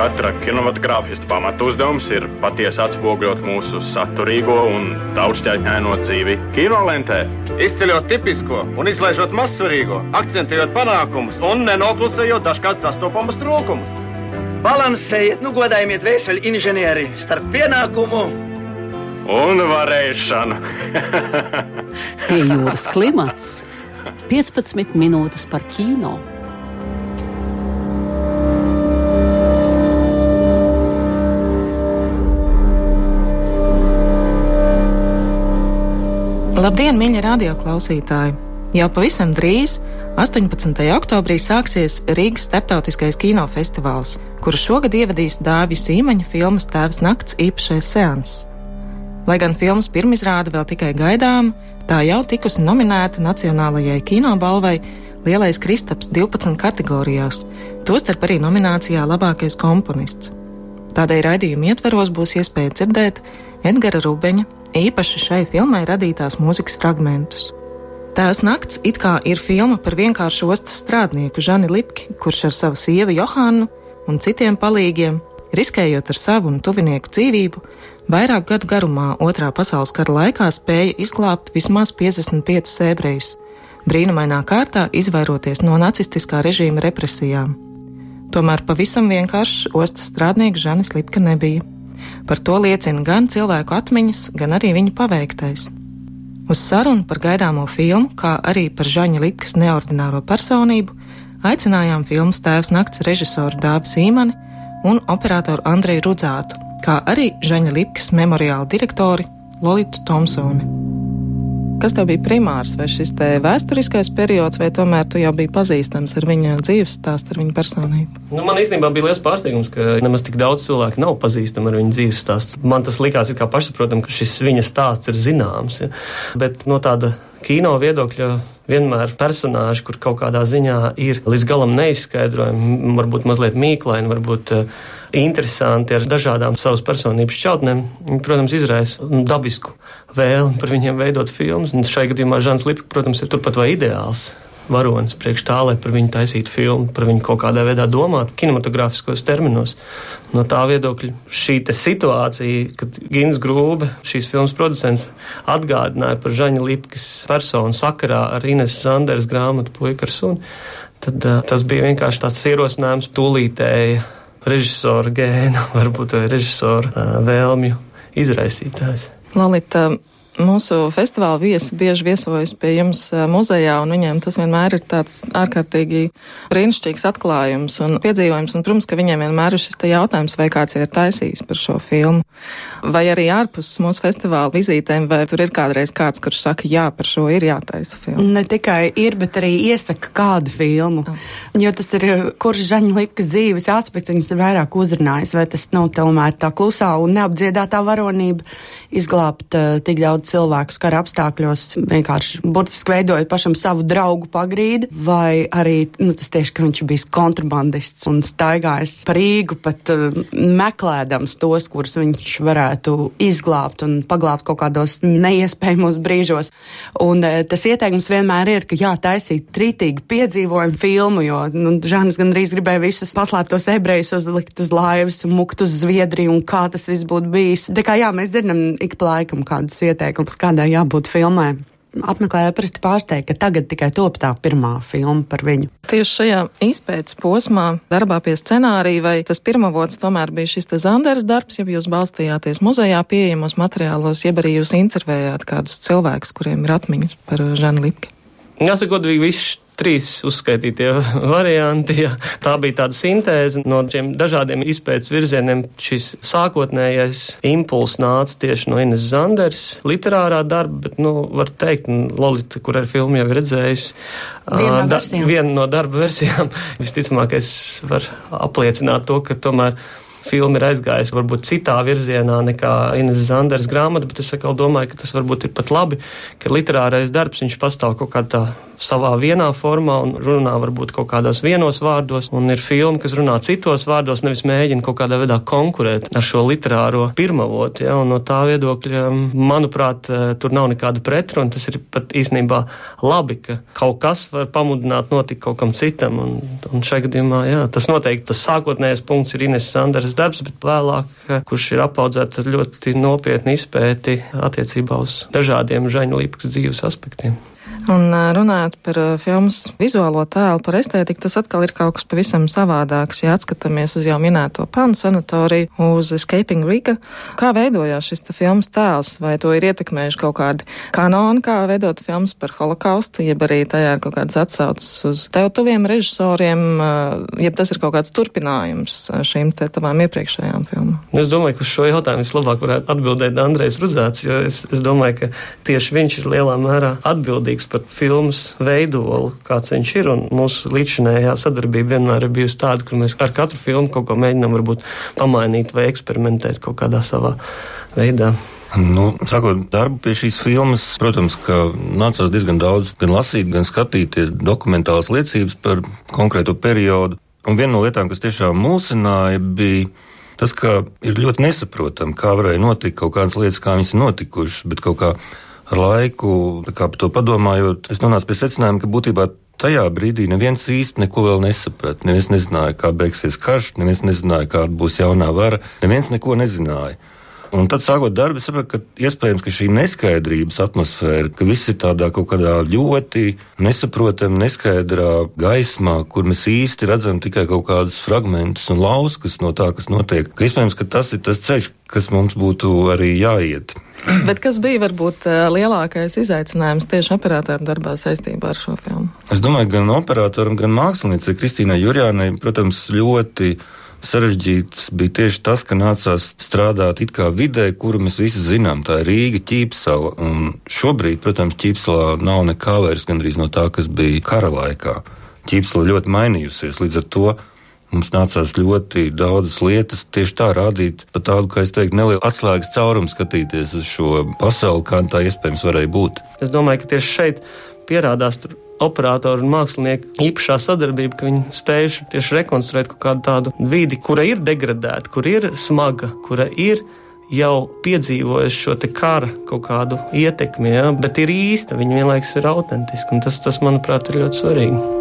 Katra kinematogrāfista pamatu uzdevums ir patiesi atspoguļot mūsu saturīgo un daudzšķaitņaino dzīvi kinolentē. Izceļot tipisko un izlaižot mazsvarīgo, akcentējot panākumus un nenoklusējot dažkārt sastopamus trūkumus. Balansējiet, nu godājiet vēseli inženieri starp pienākumu un varēšanu. Pie jūras klimats 15 minūtes par kino. Labdien, mīļie radioklausītāji! Jau pavisam drīz, 18. oktobrī, sāksies Rīgas starptautiskais kinofestivāls, kuru šogad ievadīs Dāvijas īmaņa filmas Tēvs nakts īpašais seans. Lai gan filmas pirmizrāde vēl tikai gaidām, tā jau tikusi nominēta Nacionālajai kinobalvai Lielais Kristaps 12 kategorijās, tostarp arī nominācijā Labākais komponists. Tādēļ raidījuma ietveros būs iespēja dzirdēt Edgara Rubeņa īpaši šai filmai radītās mūzikas fragmentus. Tās nakts it kā ir filma par vienkāršu ostas strādnieku Žani Lipki, kurš ar savu sievu Johānu un citiem palīgiem, riskējot ar savu un tuvinieku dzīvību, vairāk gadu garumā Otrā pasaules kara laikā spēja izglābt vismaz 55 ebrejus, brīnumainā kārtā izvairoties no nacistiskā režīma represijām. Tomēr pavisam vienkāršs ostas strādnieks Žanis Lipka nebija. Par to liecina gan cilvēku atmiņas, gan arī viņa paveiktais. Uz sarunu par gaidāmo filmu, kā arī par Žaņa Likas neordināro personību, aicinājām filmas tēvs nakts režisoru Dāvu Sīmani un operatoru Andreju Rudzātu, kā arī Žaņa Likas memoriāla direktori Lolitu Tomsoni. Kas tev bija primārs, vai šis vēsturiskais periods, vai tomēr tu jau biji pazīstams ar viņa dzīves stāstu, ar viņa personību? Nu, man īstenībā bija liels pārsteigums, ka nemaz tik daudz cilvēku nav pazīstami ar viņa dzīves stāstu. Man tas likās kā pašsaprotami, ka šis viņa stāsts ir zināms. Ja? Bet no tāda kino viedokļa vienmēr personāži, kur kaut kādā ziņā ir līdz galam neizskaidrojami, varbūt mazliet mīklaini, varbūt uh, interesanti ar dažādām savas personības šķautnēm, protams, izraisa dabisku vēlmi par viņiem veidot filmas. Un šai gadījumā Žants Lipka, protams, ir turpat vai ideāls varonis priekš tā, lai par viņu taisītu filmu, par viņu kaut kādā veidā domātu, kinematogrāfiskos terminos. No tā viedokļa šī situācija, kad Gins Grūbe, šīs filmas producents, atgādināja par Žaņa Lipkas personu sakarā ar Ines Zanders grāmatu Puika ar suni, tad uh, tas bija vienkārši tāds ierosinājums tūlītēji režisora gēnu, varbūt režisora uh, vēlmju izraisītājs. Lalita, Mūsu festivāla viesi bieži viesojas pie jums muzejā, un viņiem tas vienmēr ir tāds ārkārtīgi brīnišķīgs atklājums un piedzīvojums. Un, protams, ka viņiem vienmēr ir šis jautājums, vai kāds ir taisījis par šo filmu. Vai arī ārpus mūsu festivāla vizītēm, vai tur ir kādreiz kāds, kurš saka, jā, par šo ir jātaisa filma? Ne tikai ir, bet arī iesaka kādu filmu. Oh. Jo tas ir, kurš Žaņa Lipkas dzīves aspekts viņus ir vairāk uzrunājis, vai tas nav tomēr tā klusā un neapdziedātā varonība izglābt uh, tik daudz cilvēkus kara apstākļos, vienkārši burtiski veidojot pašam savu draugu pagrīdi, vai arī nu, tas tieši, ka viņš bijis kontrabandists un staigājis pa Rīgu, pat uh, meklēdams tos, kurus viņš varētu izglābt un paglābt kaut kādos neiespējamos brīžos. Un uh, tas ieteikums vienmēr ir, ka jā, taisīt trītīgi piedzīvojumu filmu, jo nu, Žanis gandrīz gribēja visus paslēptos ebrejus uzlikt uz laivas un mukt uz Zviedriju un kā tas viss būtu bijis. Tā kā jā, mēs dzirdam ik pa laikam kādus ieteikumus ieteikums, kādai jābūt filmai. Apmeklētāji parasti pārsteigti, ka tagad tikai top tā pirmā filma par viņu. Tieši šajā izpētes posmā, darbā pie scenārija, vai tas pirmavots tomēr bija šis Zanders darbs, ja jūs balstījāties muzejā pieejamos materiālos, jeb arī jūs intervējāt kādus cilvēkus, kuriem ir atmiņas par Žanu Lipki? Jāsaka, godīgi, viss trīs uzskaitītie varianti. Ja. Tā bija tāda sintēze no šiem dažādiem izpētes virzieniem. Šis sākotnējais impulss nāca tieši no Ines Zanders, literārā darba, bet, nu, var teikt, Lolita, kur ar filmu jau ir redzējusi, viena no, da, viena no darba versijām, visticamāk, es varu apliecināt to, ka tomēr filma ir aizgājusi varbūt citā virzienā nekā Ines Zanders grāmata, bet es atkal domāju, ka tas varbūt ir pat labi, ka literārais darbs, viņš pastāv kaut kā tā savā vienā formā un runā varbūt kaut kādos vienos vārdos, un ir filma, kas runā citos vārdos, nevis mēģina kaut kādā veidā konkurēt ar šo literāro pirmavotu. Ja, no tā viedokļa, manuprāt, eh, tur nav nekāda pretruna. Tas ir pat īstenībā labi, ka kaut kas var pamudināt notikt kaut kam citam. Un, un šajā gadījumā jā, tas noteikti tas sākotnējais punkts ir Ines Sanders darbs, bet vēlāk, eh, kurš ir apaudzēts ar ļoti nopietnu izpēti attiecībā uz dažādiem Žaņa Līpkas dzīves aspektiem. Un runājot par filmas vizuālo tēlu, par estētiku, tas atkal ir kaut kas pavisam savādāks. Ja atskatāmies uz jau minēto panu sanatoriju, uz Escaping Riga, kā veidojās šis filmas tēls, vai to ir ietekmējuši kaut kādi kanoni, kā veidot filmas par holokaustu, jeb arī tajā ir kaut kāds atsaucis uz tev tuviem režisoriem, jeb tas ir kaut kāds turpinājums šīm te tavām iepriekšējām filmām. Es domāju, ka uz šo jautājumu vislabāk varētu atbildēt Andrejs Ruzāts, jo es, es domāju, ka tieši viņš ir lielā mērā atbildīgs par filmas veidolu, kāds viņš ir. Mūsu līdzinējā sadarbība vienmēr ir bijusi tāda, ka mēs ar katru filmu kaut ko mēģinām varbūt pamainīt vai eksperimentēt kaut kādā savā veidā. Nu, sākot darbu pie šīs filmas, protams, ka nācās diezgan daudz gan lasīt, gan skatīties dokumentālas liecības par konkrēto periodu. Un viena no lietām, kas tiešām mulsināja, bija tas, ka ir ļoti nesaprotami, kā varēja notikt kaut kādas lietas, kā viņas ir notikušas, bet kaut kā ar laiku, kā par to padomājot, es nonācu pie secinājuma, ka būtībā tajā brīdī neviens īsti neko vēl nesaprata. Neviens nezināja, kā beigsies karš, neviens nezināja, kāda būs jaunā vara, neviens neko nezināja. Un tad, sākot darbu, sapratu, ka iespējams ka šī neskaidrības atmosfēra, ka viss ir tādā kaut kādā ļoti nesaprotamā, neskaidrā gaismā, kur mēs īsti redzam tikai kaut kādus fragmentus un lauskas no tā, kas notiek, ka iespējams ka tas ir tas ceļš, kas mums būtu arī jāiet. Bet kas bija varbūt lielākais izaicinājums tieši operatora darbā saistībā ar šo filmu? Es domāju, gan operatoram, gan māksliniecei Kristīnai Jurjānai, protams, ļoti sarežģīts bija tieši tas, ka nācās strādāt it kā vidē, kuru mēs visi zinām. Tā ir Rīga, Ķīpsala. Un šobrīd, protams, Ķīpsalā nav nekā vairs gandrīz no tā, kas bija kara laikā. Ķīpsala ļoti mainījusies, līdz ar to mums nācās ļoti daudzas lietas tieši tā rādīt, pa tādu, kā es teiktu, nelielu atslēgas caurumu skatīties uz šo pasauli, kā tā iespējams varēja būt. Es domāju, ka tieši šeit pierādās tur operatoru un mākslinieku īpašā sadarbība, ka viņi spējuši tieši rekonstruēt kaut kādu tādu vidi, kura ir degradēta, kur ir smaga, kura ir jau piedzīvojusi šo kara kaut kādu ietekmi, ja? bet ir īsta, viņa vienlaikus ir autentiska. Tas, tas, manuprāt, ir ļoti svarīgi.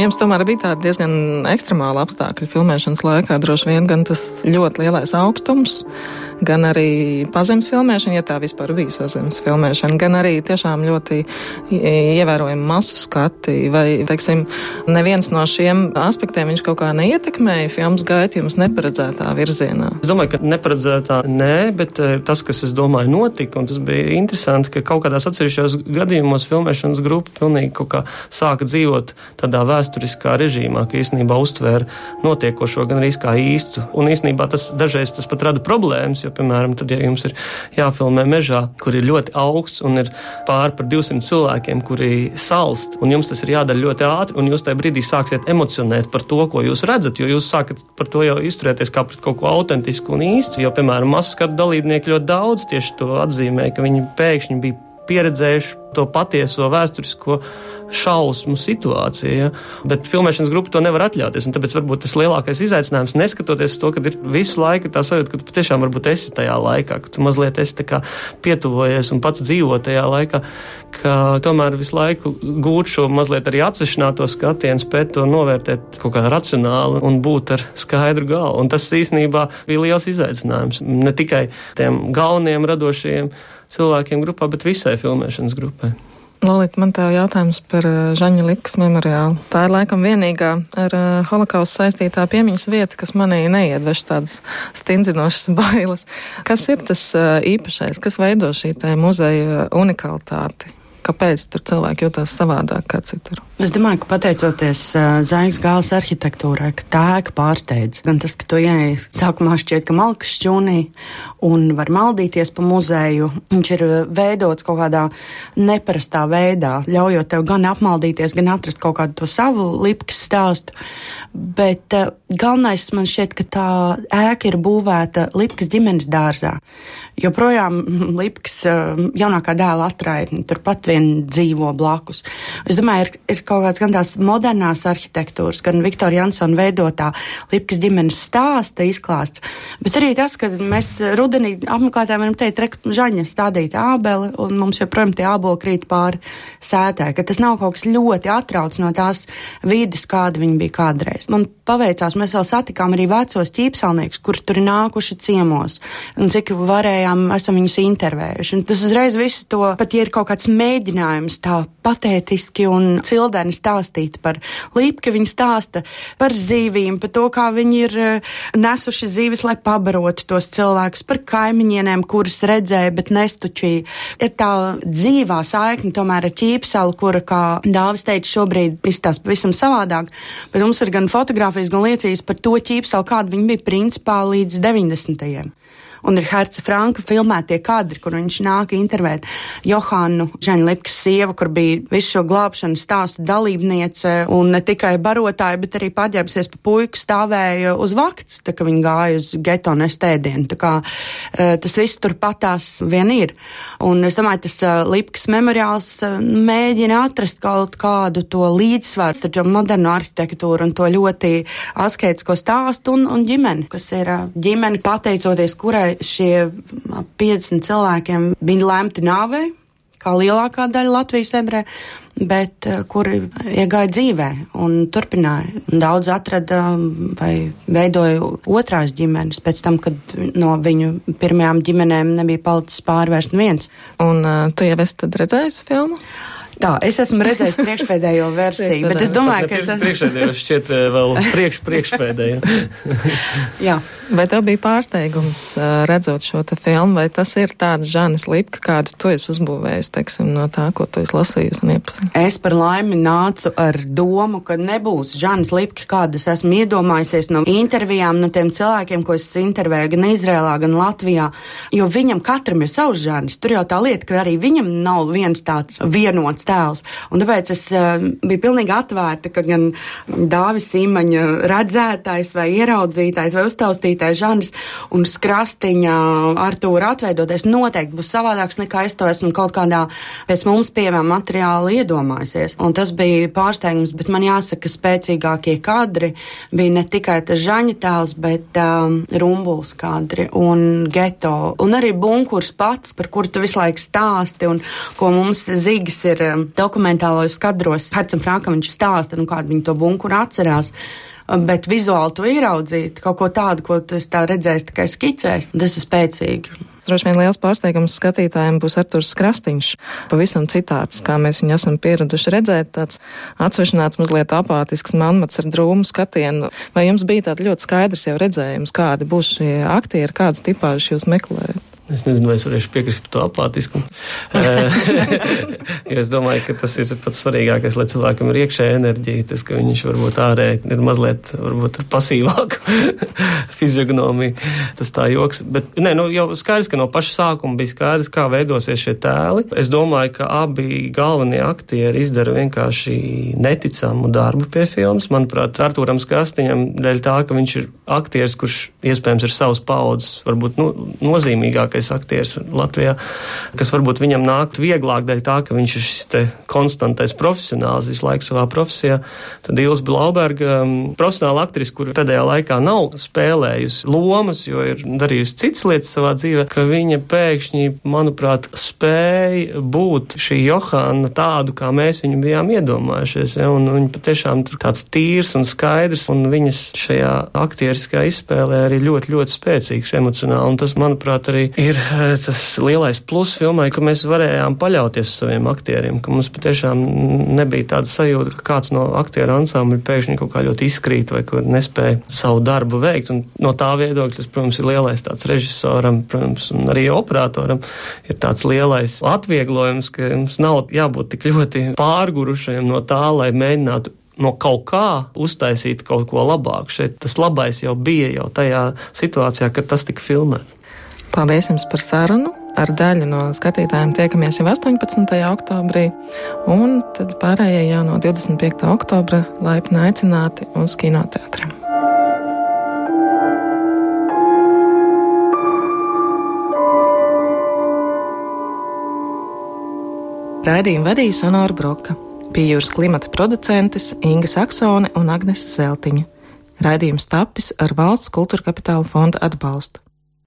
Jums tomēr bija tādi diezgan ekstremāli apstākļi filmēšanas laikā. Droši vien gan tas ļoti lielais augstums, gan arī pazemes filmēšana, ja tā vispār bija pazemes filmēšana, gan arī tiešām ļoti ievērojami masu skati. Vai, teiksim, neviens no šiem aspektiem viņš kaut kā neietekmēja filmas gaitu jums neparedzētā virzienā? Es domāju, ka neparedzētā nē, bet eh, tas, kas es domāju notika, un tas bija interesanti, ka kaut kādās atsevišķos gadījumos filmēšanas grupa pilnīgi kaut kā sāka dzīvot tādā vēsturiskā režīmā, ka īstenībā uztvēra notiekošo gan arī kā īstu. Un īstenībā tas dažreiz tas pat rada problēmas, jo, piemēram, tad, ja jums ir jāfilmē mežā, kur ir ļoti augsts un ir pāri par 200 cilvēkiem, kuri salst, un jums tas ir jādara ļoti ātri, un jūs tajā brīdī sāksiet emocionēt par to, ko jūs redzat, jo jūs sākat par to jau izturēties kā pret kaut ko autentisku un īstu. Jo, piemēram, masas skatu dalībnieki ļoti daudz tieši to atzīmē, ka viņi pēkšņi bija pieredzējuši to patieso vēsturisko šausmu situācija. Ja? Bet filmēšanas grupa to nevar atļauties. Tāpēc varbūt tas lielākais izaicinājums, neskatoties to, ka ir visu laiku tā sajūta, ka tu patiešām varbūt esi tajā laikā, ka tu mazliet esi pietuvojies un pats dzīvo tajā laikā, ka tomēr visu laiku gūt šo mazliet arī atsvešināto skatienu, spēt to novērtēt kaut kā racionāli un būt ar skaidru galvu. Un tas īstenībā bija liels izaicinājums ne tikai tiem galvenajiem radošajiem cilvēkiem grupā, bet visai filmēšanas grupai. Lolita, man tā jautājums par uh, Žaņa Likas memoriālu. Tā ir laikam vienīgā ar uh, holokaustu saistītā piemiņas vieta, kas manī neiedveš tādas stindzinošas bailes. Kas ir tas uh, īpašais, kas veido šī muzeja unikalitāti? Kāpēc tur cilvēki jūtas savādāk kā citur? Es domāju, ka pateicoties uh, Zaigas gāles arhitektūrai, ka tā ēka pārsteidz. Gan tas, ka tu ieej sākumā šķiet, ka malkas šķūnī un var maldīties pa muzeju. Viņš ir veidots kaut kādā neparastā veidā, ļaujot tev gan apmaldīties, gan atrast kaut kādu to savu lipkas stāstu. Bet uh, galvenais man šķiet, ka tā ēka ir būvēta Lipkas ģimenes dārzā. Joprojām Lipkas uh, jaunākā dēla atraitne turpat vien dzīvo blakus. Es domāju, ir, ir kaut kāds gan tās modernās arhitektūras, gan Viktorija Jansona veidotā Lipkas ģimenes stāsta izklāsts, bet arī tas, ka mēs rudenī apmeklētājiem varam teikt, rek, žaņa stādīta ābele, un mums joprojām tie āboli krīt pāri sētē, ka tas nav kaut kas ļoti atrauc no tās vides, kāda viņi bija kādreiz. Man paveicās, mēs vēl satikām arī vecos ķīpsalniekus, kuri tur ir nākuši ciemos, un cik varējām, esam viņus intervējuši. Un tas uzreiz visu to, pat ja ir kaut kāds mēģinājums tā patētiski un cildeni stāstīt par līpki, viņi stāsta par zīvīm, par to, kā viņi ir eh, nesuši zīves, lai pabarotu tos cilvēkus, par kaimiņienēm, kuras redzēja, bet nestučīja. Ir tā dzīvā saikne tomēr ar ķīpsalu, kura, kā Dāvis teica, šobrīd izstāsta pavisam savādāk, bet mums ir gan fotografijas, gan liecības par to ķīpsalu, kāda viņa bija principā līdz 90. Un ir Herca Franka filmētie kadri, kur viņš nāk intervēt Johānu Žaņlipkas sievu, kur bija visu šo glābšanu stāstu dalībniece un ne tikai barotāja, bet arī paģērbsies pa puiku stāvēja uz vakts, tā ka viņi gāja uz geto nestēdienu. Tā kā uh, tas viss turpatās vien ir. Un es domāju, tas uh, Lipkas memoriāls uh, mēģina atrast kaut kādu to līdzsvaru starp modernu arhitektūru un to ļoti asketisko stāstu un, un ģimeni, kas ir ģimene pateicoties, kurai šie 50 cilvēkiem bija lemti nāvei, kā lielākā daļa Latvijas ebrē, bet uh, kuri iegāja dzīvē un turpināja. Daudz atrada vai veidoja otrās ģimenes pēc tam, kad no viņu pirmajām ģimenēm nebija palicis pāri vairs neviens. Un uh, tu jau esi redzējusi filmu? Tā, es esmu redzējis priekšpēdējo versiju, bet es domāju, ka es esmu. Priekšpēdējo šķiet vēl priekš, priekšpēdējo. Jā. Vai tev bija pārsteigums redzot šo te filmu, vai tas ir tāds Žanis Lipka, kādu tu esi uzbūvējis, teiksim, no tā, ko tu esi lasījusi un iepazīstinājusi? Es par laimi nācu ar domu, ka nebūs Žanis Lipka, kādas esmu iedomājusies no intervijām, no tiem cilvēkiem, ko es intervēju gan Izrēlā, gan Latvijā, jo viņam katram ir savs Žanis. Tur jau tā lieta, ka arī viņam nav viens tāds vienots tēls. Un tāpēc es uh, biju pilnīgi atvērta, ka gan Dāvis Imaņa redzētājs vai ieraudzītājs vai uztaustītājs žanrs un skrastiņa Artūra atveidoties noteikti būs savādāks nekā es to esmu kaut kādā pēc mums pieejamā materiāla iedomājusies. Un tas bija pārsteigums, bet man jāsaka, spēcīgākie kadri bija ne tikai tas žaņa tēls, bet um, rumbuls kadri un geto un arī bunkurs pats, par kuru tu visu laiku stāsti un ko mums zīgas ir um, dokumentālajos kadros Hercam Frankam viņš stāsta, nu, kādu viņi to bunkuru atcerās. Bet vizuāli to ieraudzīt, kaut ko tādu, ko tu tā redzēsi tikai skicēs, tas ir spēcīgi. Droši vien liels pārsteigums skatītājiem būs Arturs Krastīņš. Pavisam citāds, kā mēs viņu esam pieraduši redzēt, tāds atsvešināts, mazliet apātisks manmats ar drūmu skatienu. Vai jums bija tāds ļoti skaidrs jau redzējums, kādi būs šie aktieri, kādas tipāžas jūs meklējat? Es nezinu, vai es varēšu piekrist par to apātiskumu. jo es domāju, ka tas ir pats svarīgākais, lai cilvēkam ir iekšēja enerģija. Tas, ka viņš varbūt ārēji ir mazliet varbūt pasīvāku fiziognomiju. Tas tā joks. Bet nē, nu, jau skaidrs, ka no paša sākuma bija skaidrs, kā veidosies šie tēli. Es domāju, ka abi galvenie aktieri izdara vienkārši neticamu darbu pie filmas. Manuprāt, Artūram Skastiņam dēļ tā, ka viņš ir aktieris, kurš iespējams ir savs paudzes, varbūt nu, nozīmīgākais labākais aktieris Latvijā, kas varbūt viņam nāktu vieglāk dēļ tā, ka viņš ir šis konstantais profesionāls visu laiku savā profesijā. Tad Ilza Blauberga, um, profesionāla aktrise, kur pēdējā laikā nav spēlējusi lomas, jo ir darījusi citas lietas savā dzīvē, ka viņa pēkšņi, manuprāt, spēja būt šī Johāna tādu, kā mēs viņu bijām iedomājušies. Ja? Un viņa patiešām tur tāds tīrs un skaidrs, un viņas šajā aktieriskā izspēlē arī ļoti, ļoti spēcīgs emocionāli. Un tas, manuprāt, arī ir ir eh, tas lielais pluss filmai, ka mēs varējām paļauties uz saviem aktieriem, ka mums patiešām nebija tāda sajūta, ka kāds no aktieru ansambļa pēkšņi kaut kā ļoti izkrīt vai kur nespēja savu darbu veikt. Un no tā viedokļa tas, protams, ir lielais tāds režisoram, protams, un arī operatoram ir tāds lielais atvieglojums, ka mums nav jābūt tik ļoti pārgurušajiem no tā, lai mēģinātu no kaut kā uztaisīt kaut ko labāku. Šeit tas labais jau bija jau tajā situācijā, kad tas tika filmēts. Paldies jums par sarunu! Ar daļu no skatītājiem tiekamies jau 18. oktobrī, un tad pārējie jau no 25. oktobra laipni aicināti uz kinoteātriem. Raidījumu vadīja Sonora Broka pie jūras klimata producentes Inga Saksone un Agnese Zeltiņa. Raidījums tapis ar valsts kultūra kapitāla fonda atbalstu.